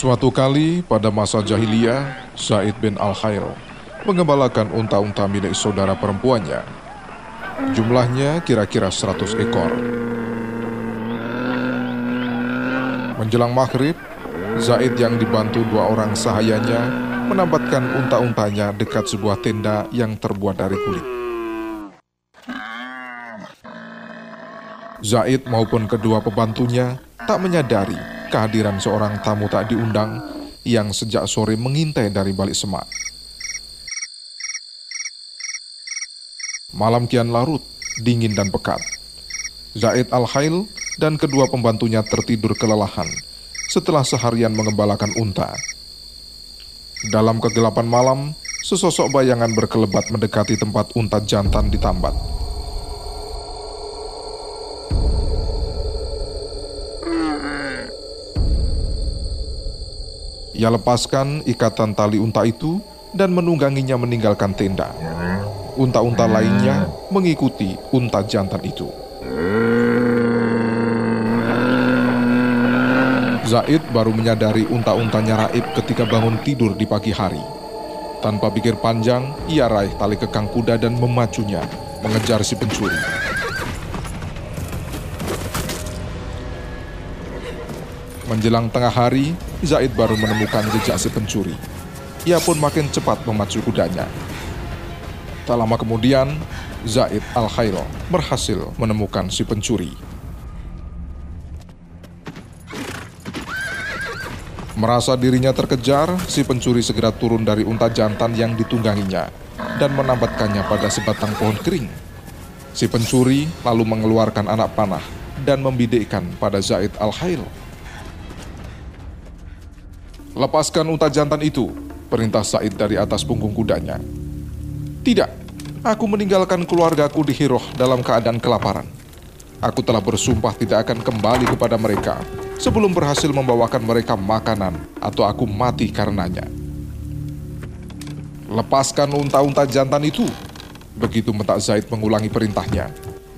Suatu kali pada masa jahiliyah, Zaid bin Al-Khair mengembalakan unta-unta milik saudara perempuannya. Jumlahnya kira-kira 100 ekor. Menjelang maghrib, Zaid yang dibantu dua orang sahayanya menambatkan unta-untanya dekat sebuah tenda yang terbuat dari kulit. Zaid maupun kedua pembantunya tak menyadari kehadiran seorang tamu tak diundang yang sejak sore mengintai dari balik semak. Malam kian larut, dingin dan pekat. Zaid Al-Khail dan kedua pembantunya tertidur kelelahan setelah seharian mengembalakan unta. Dalam kegelapan malam, sesosok bayangan berkelebat mendekati tempat unta jantan ditambat. Ia lepaskan ikatan tali unta itu dan menungganginya meninggalkan tenda. Unta-unta lainnya mengikuti unta jantan itu. Zaid baru menyadari unta-untanya raib ketika bangun tidur di pagi hari. Tanpa pikir panjang, ia raih tali kekang kuda dan memacunya, mengejar si pencuri. Menjelang tengah hari, Zaid baru menemukan jejak si pencuri. Ia pun makin cepat memacu kudanya. Tak lama kemudian, Zaid Al-Khairo berhasil menemukan si pencuri. Merasa dirinya terkejar, si pencuri segera turun dari unta jantan yang ditungganginya dan menambatkannya pada sebatang pohon kering. Si pencuri lalu mengeluarkan anak panah dan membidikkan pada Zaid Al-Khail. Lepaskan unta jantan itu, perintah Said dari atas punggung kudanya. Tidak, aku meninggalkan keluargaku di Hiroh dalam keadaan kelaparan. Aku telah bersumpah tidak akan kembali kepada mereka sebelum berhasil membawakan mereka makanan atau aku mati karenanya. Lepaskan unta-unta jantan itu. Begitu Metak Zaid mengulangi perintahnya.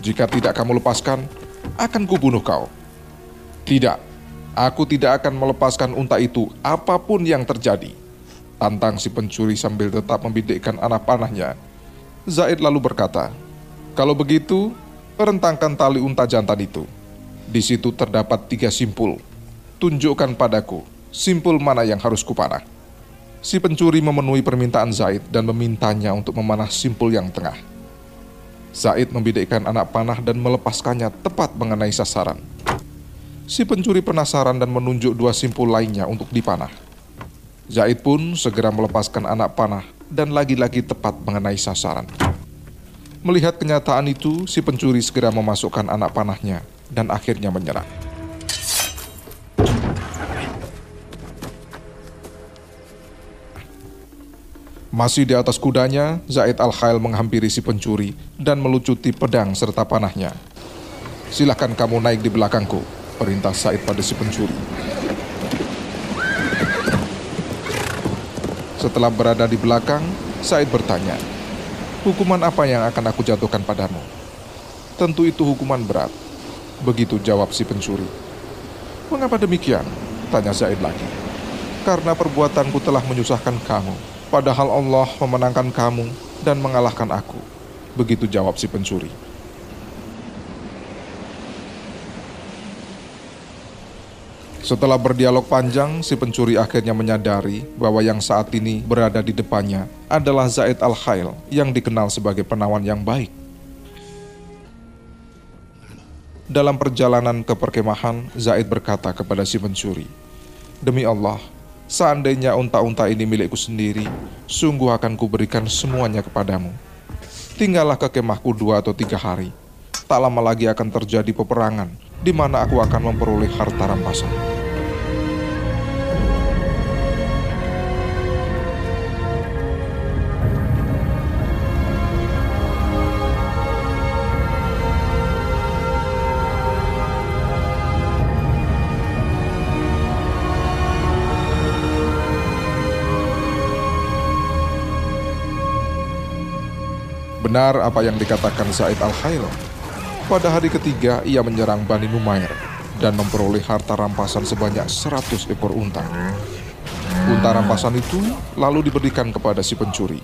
Jika tidak kamu lepaskan, akan kubunuh kau. Tidak, aku tidak akan melepaskan unta itu apa pun yang terjadi. Tantang si pencuri sambil tetap membidikkan anak panahnya. Zaid lalu berkata, kalau begitu, Rentangkan tali unta jantan itu. Di situ terdapat tiga simpul. Tunjukkan padaku simpul mana yang harus kupanah. Si pencuri memenuhi permintaan Zaid dan memintanya untuk memanah simpul yang tengah. Zaid membidikkan anak panah dan melepaskannya tepat mengenai sasaran. Si pencuri penasaran dan menunjuk dua simpul lainnya untuk dipanah. Zaid pun segera melepaskan anak panah dan lagi-lagi tepat mengenai sasaran. Melihat kenyataan itu, si pencuri segera memasukkan anak panahnya dan akhirnya menyerah. Masih di atas kudanya, Zaid Al-Khail menghampiri si pencuri dan melucuti pedang serta panahnya. Silahkan kamu naik di belakangku, perintah Zaid pada si pencuri. Setelah berada di belakang, Said bertanya, Hukuman apa yang akan aku jatuhkan padamu? Tentu itu hukuman berat. Begitu jawab si pencuri. Mengapa demikian? Tanya Zaid lagi. Karena perbuatanku telah menyusahkan kamu, padahal Allah memenangkan kamu dan mengalahkan aku. Begitu jawab si pencuri. Setelah berdialog panjang, si pencuri akhirnya menyadari bahwa yang saat ini berada di depannya adalah Zaid Al-Khail yang dikenal sebagai penawan yang baik. Dalam perjalanan ke perkemahan, Zaid berkata kepada si pencuri, Demi Allah, seandainya unta-unta ini milikku sendiri, sungguh akan kuberikan semuanya kepadamu. Tinggallah ke kemahku dua atau tiga hari. Tak lama lagi akan terjadi peperangan, di mana aku akan memperoleh harta rampasan. Benar apa yang dikatakan Zaid Al-Khail. Pada hari ketiga ia menyerang Bani Numair dan memperoleh harta rampasan sebanyak 100 ekor unta. Unta rampasan itu lalu diberikan kepada si pencuri.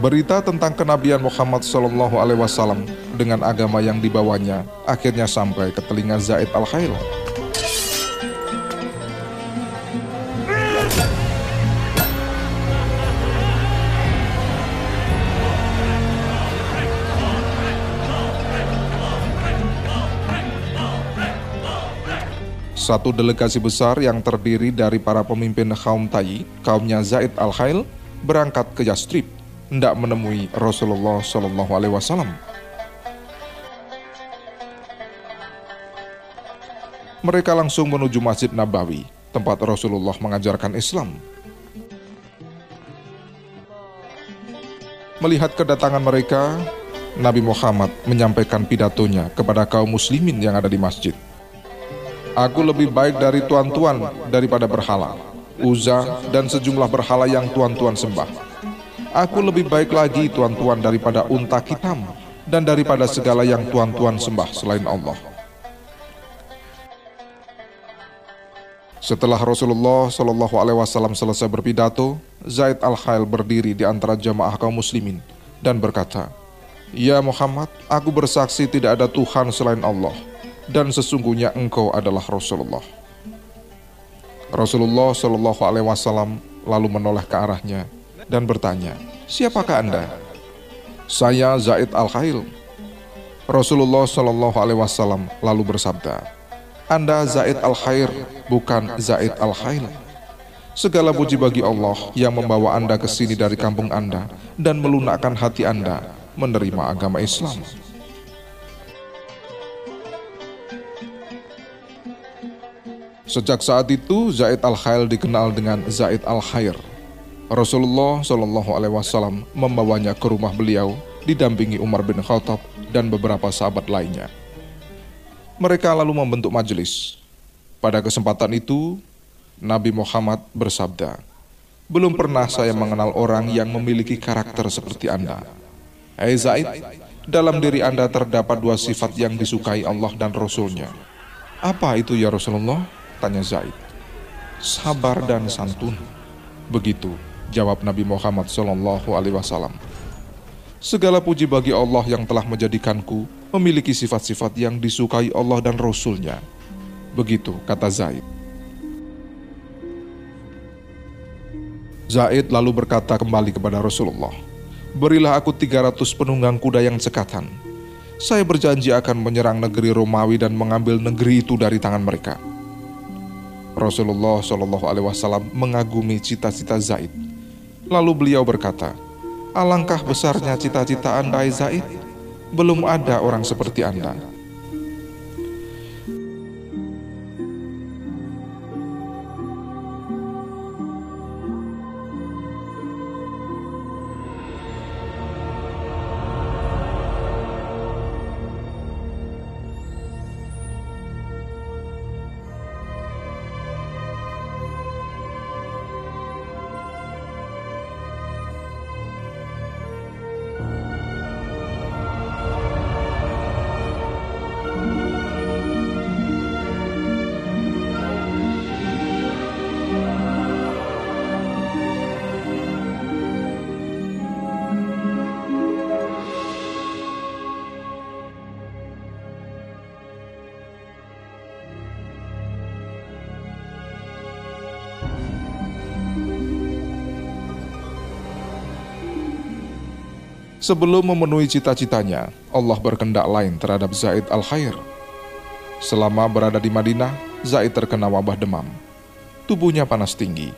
Berita tentang kenabian Muhammad Shallallahu Alaihi Wasallam dengan agama yang dibawanya akhirnya sampai ke telinga Zaid al Khail. Satu delegasi besar yang terdiri dari para pemimpin kaum Tayi, kaumnya Zaid al Khail, berangkat ke Yastrib hendak menemui Rasulullah Shallallahu Alaihi Wasallam. Mereka langsung menuju Masjid Nabawi, tempat Rasulullah mengajarkan Islam. Melihat kedatangan mereka, Nabi Muhammad menyampaikan pidatonya kepada kaum muslimin yang ada di masjid. Aku lebih baik dari tuan-tuan daripada berhala, Uza dan sejumlah berhala yang tuan-tuan sembah. Aku lebih baik lagi tuan-tuan daripada unta hitam dan daripada segala yang tuan-tuan sembah selain Allah. Setelah Rasulullah Shallallahu Alaihi Wasallam selesai berpidato, Zaid al Khail berdiri di antara jamaah kaum muslimin dan berkata, Ya Muhammad, aku bersaksi tidak ada Tuhan selain Allah dan sesungguhnya engkau adalah Rasulullah. Rasulullah Shallallahu Alaihi Wasallam lalu menoleh ke arahnya dan bertanya, "Siapakah Anda?" "Saya Zaid Al-Khail." Rasulullah Shallallahu alaihi wasallam lalu bersabda, "Anda Zaid Al-Khair, bukan Zaid Al-Khail." Segala puji bagi Allah yang membawa Anda ke sini dari kampung Anda dan melunakkan hati Anda menerima agama Islam. Sejak saat itu, Zaid Al-Khail dikenal dengan Zaid Al-Khair Rasulullah Shallallahu Alaihi Wasallam membawanya ke rumah beliau didampingi Umar bin Khattab dan beberapa sahabat lainnya. Mereka lalu membentuk majelis. Pada kesempatan itu, Nabi Muhammad bersabda, "Belum pernah saya mengenal orang yang memiliki karakter seperti Anda. Hai Zaid, dalam diri Anda terdapat dua sifat yang disukai Allah dan Rasulnya. Apa itu ya Rasulullah? Tanya Zaid. Sabar dan santun. Begitu Jawab Nabi Muhammad Wasallam. Segala puji bagi Allah yang telah menjadikanku memiliki sifat-sifat yang disukai Allah dan Rasulnya. Begitu kata Zaid. Zaid lalu berkata kembali kepada Rasulullah, Berilah aku 300 penunggang kuda yang cekatan. Saya berjanji akan menyerang negeri Romawi dan mengambil negeri itu dari tangan mereka. Rasulullah Shallallahu Alaihi Wasallam mengagumi cita-cita Zaid Lalu beliau berkata, Alangkah besarnya cita-cita Anda, Zaid. Belum ada orang seperti Anda. Sebelum memenuhi cita-citanya, Allah berkendak lain terhadap Zaid al-Khair. Selama berada di Madinah, Zaid terkena wabah demam. Tubuhnya panas tinggi.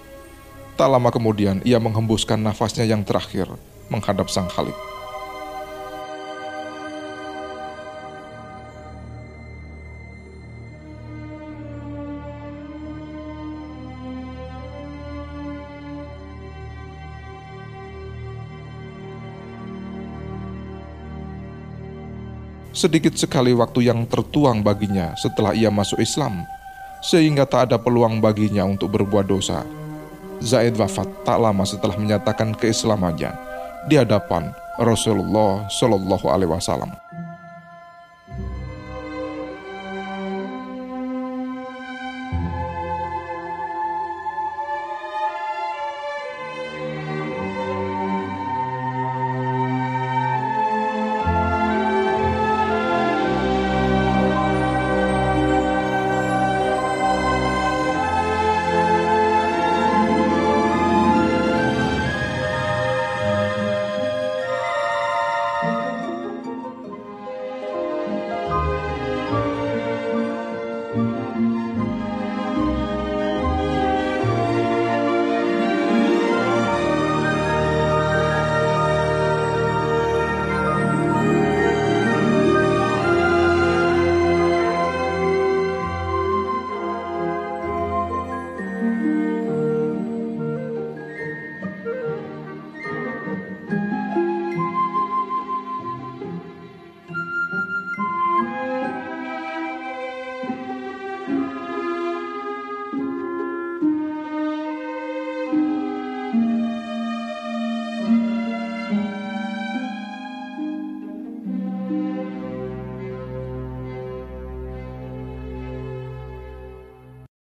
Tak lama kemudian ia menghembuskan nafasnya yang terakhir menghadap sang Khalid. Sedikit sekali waktu yang tertuang baginya setelah ia masuk Islam. sehingga tak ada peluang baginya untuk berbuat dosa. Zaid wafat tak lama setelah menyatakan keislamannya di hadapan Rasulullah Shallallahu Alaihi Wasallam.